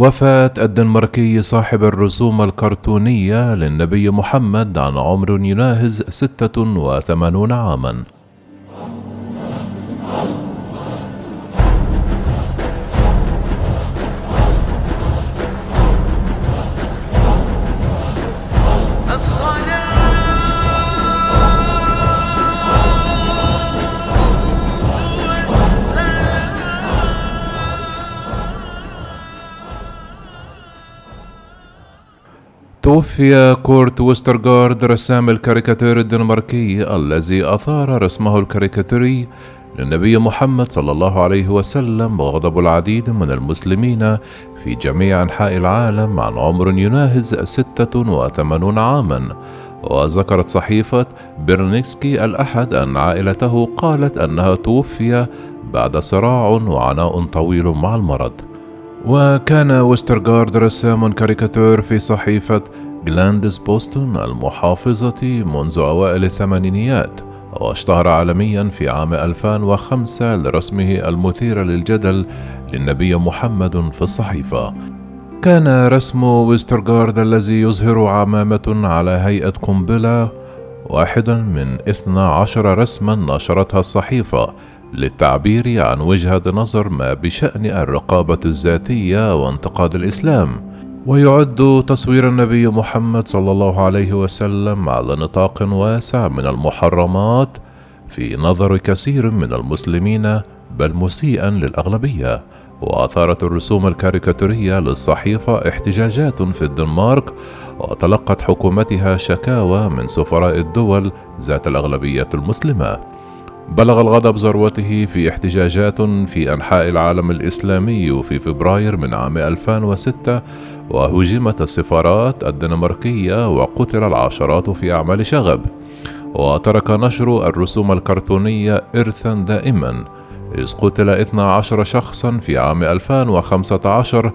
وفاة الدنماركي صاحب الرسوم الكرتونية للنبي محمد عن عمر يناهز ستة وثمانون عامًا. توفي كورت ويسترغارد رسام الكاريكاتير الدنماركي الذي أثار رسمه الكاريكاتوري للنبي محمد صلى الله عليه وسلم غضب العديد من المسلمين في جميع أنحاء العالم عن عمر يناهز ستة وثمانون عاما. وذكرت صحيفة بيرلينغسكي الأحد أن عائلته قالت أنه توفي بعد صراع وعناء طويل مع المرض. وكان ويسترغارد رسام كاريكاتور في صحيفة جيلاندس بوستن المحافظة منذ أوائل الثمانينيات واشتهر عالميا في عام 2005 لرسمه المثير للجدل للنبي محمد في الصحيفة. كان رسم ويسترغارد الذي يظهر عمامة على هيئة قنبلة واحدا من 12 رسما نشرتها الصحيفة للتعبير عن وجهة نظر ما بشأن الرقابة الذاتية وانتقاد الإسلام. ويعد تصوير النبي محمد صلى الله عليه وسلم على نطاق واسع من المحرمات في نظر كثير من المسلمين بل مسيئا للأغلبية. وأثارت الرسوم الكاريكاتورية للصحيفة احتجاجات في الدنمارك وتلقت حكومتها شكاوى من سفراء الدول ذات الأغلبية المسلمة. بلغ الغضب ذروته في احتجاجات في أنحاء العالم الإسلامي في فبراير من عام 2006 وهجمت السفارات الدنماركية وقتل العشرات في أعمال شغب. وترك نشر الرسوم الكرتونية إرثا دائما إذ قتل 12 شخصا في عام 2015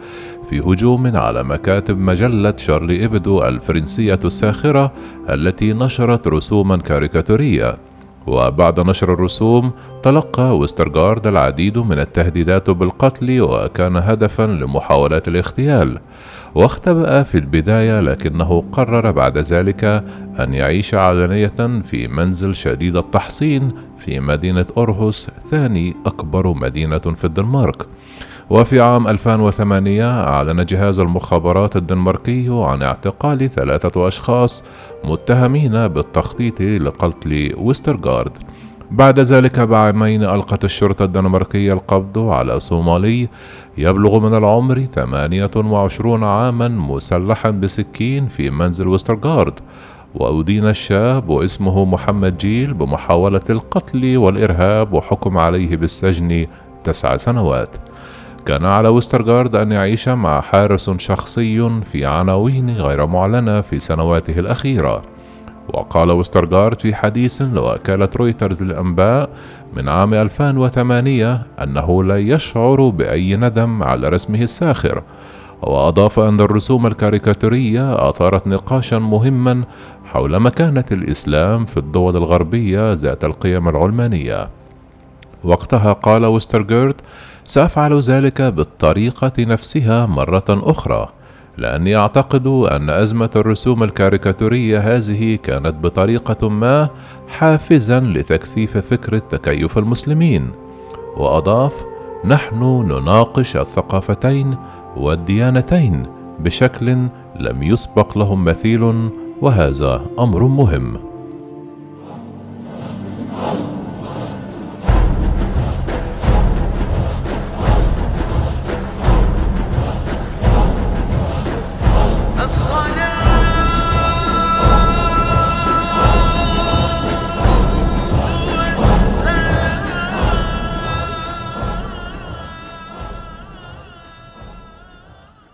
في هجوم على مكاتب مجلة شارلي إبدو الفرنسية الساخرة التي نشرت رسوما كاريكاتورية. وبعد نشر الرسوم تلقى ويسترغارد العديد من التهديدات بالقتل وكان هدفا لمحاولات الاغتيال. واختبأ في البداية لكنه قرر بعد ذلك أن يعيش علانية في منزل شديد التحصين في مدينة أورهوس ثاني أكبر مدينة في الدنمارك. وفي عام 2008 أعلن جهاز المخابرات الدنماركي عن اعتقال ثلاثة أشخاص متهمين بالتخطيط لقتل ويسترغارد. بعد ذلك بعامين ألقت الشرطة الدنماركية القبض على صومالي يبلغ من العمر 28 عاما مسلحا بسكين في منزل ويسترغارد. وأدين الشاب واسمه محمد جيل بمحاولة القتل والإرهاب وحكم عليه بالسجن تسع سنوات. كان على وسترغارد أن يعيش مع حارس شخصي في عناوين غير معلنة في سنواته الأخيرة. وقال وسترغارد في حديث لوكالة رويترز للأنباء من عام 2008 أنه لا يشعر بأي ندم على رسمه الساخر. وأضاف أن الرسوم الكاريكاتورية أثارت نقاشا مهما حول مكانة الإسلام في الدول الغربية ذات القيم العلمانية. وقتها قال وسترغارد سأفعل ذلك بالطريقة نفسها مرة أخرى لأني أعتقد أن أزمة الرسوم الكاريكاتورية هذه كانت بطريقة ما حافزا لتكثيف فكره تكيف المسلمين. وأضاف نحن نناقش الثقافتين والديانتين بشكل لم يسبق لهم مثيل وهذا أمر مهم.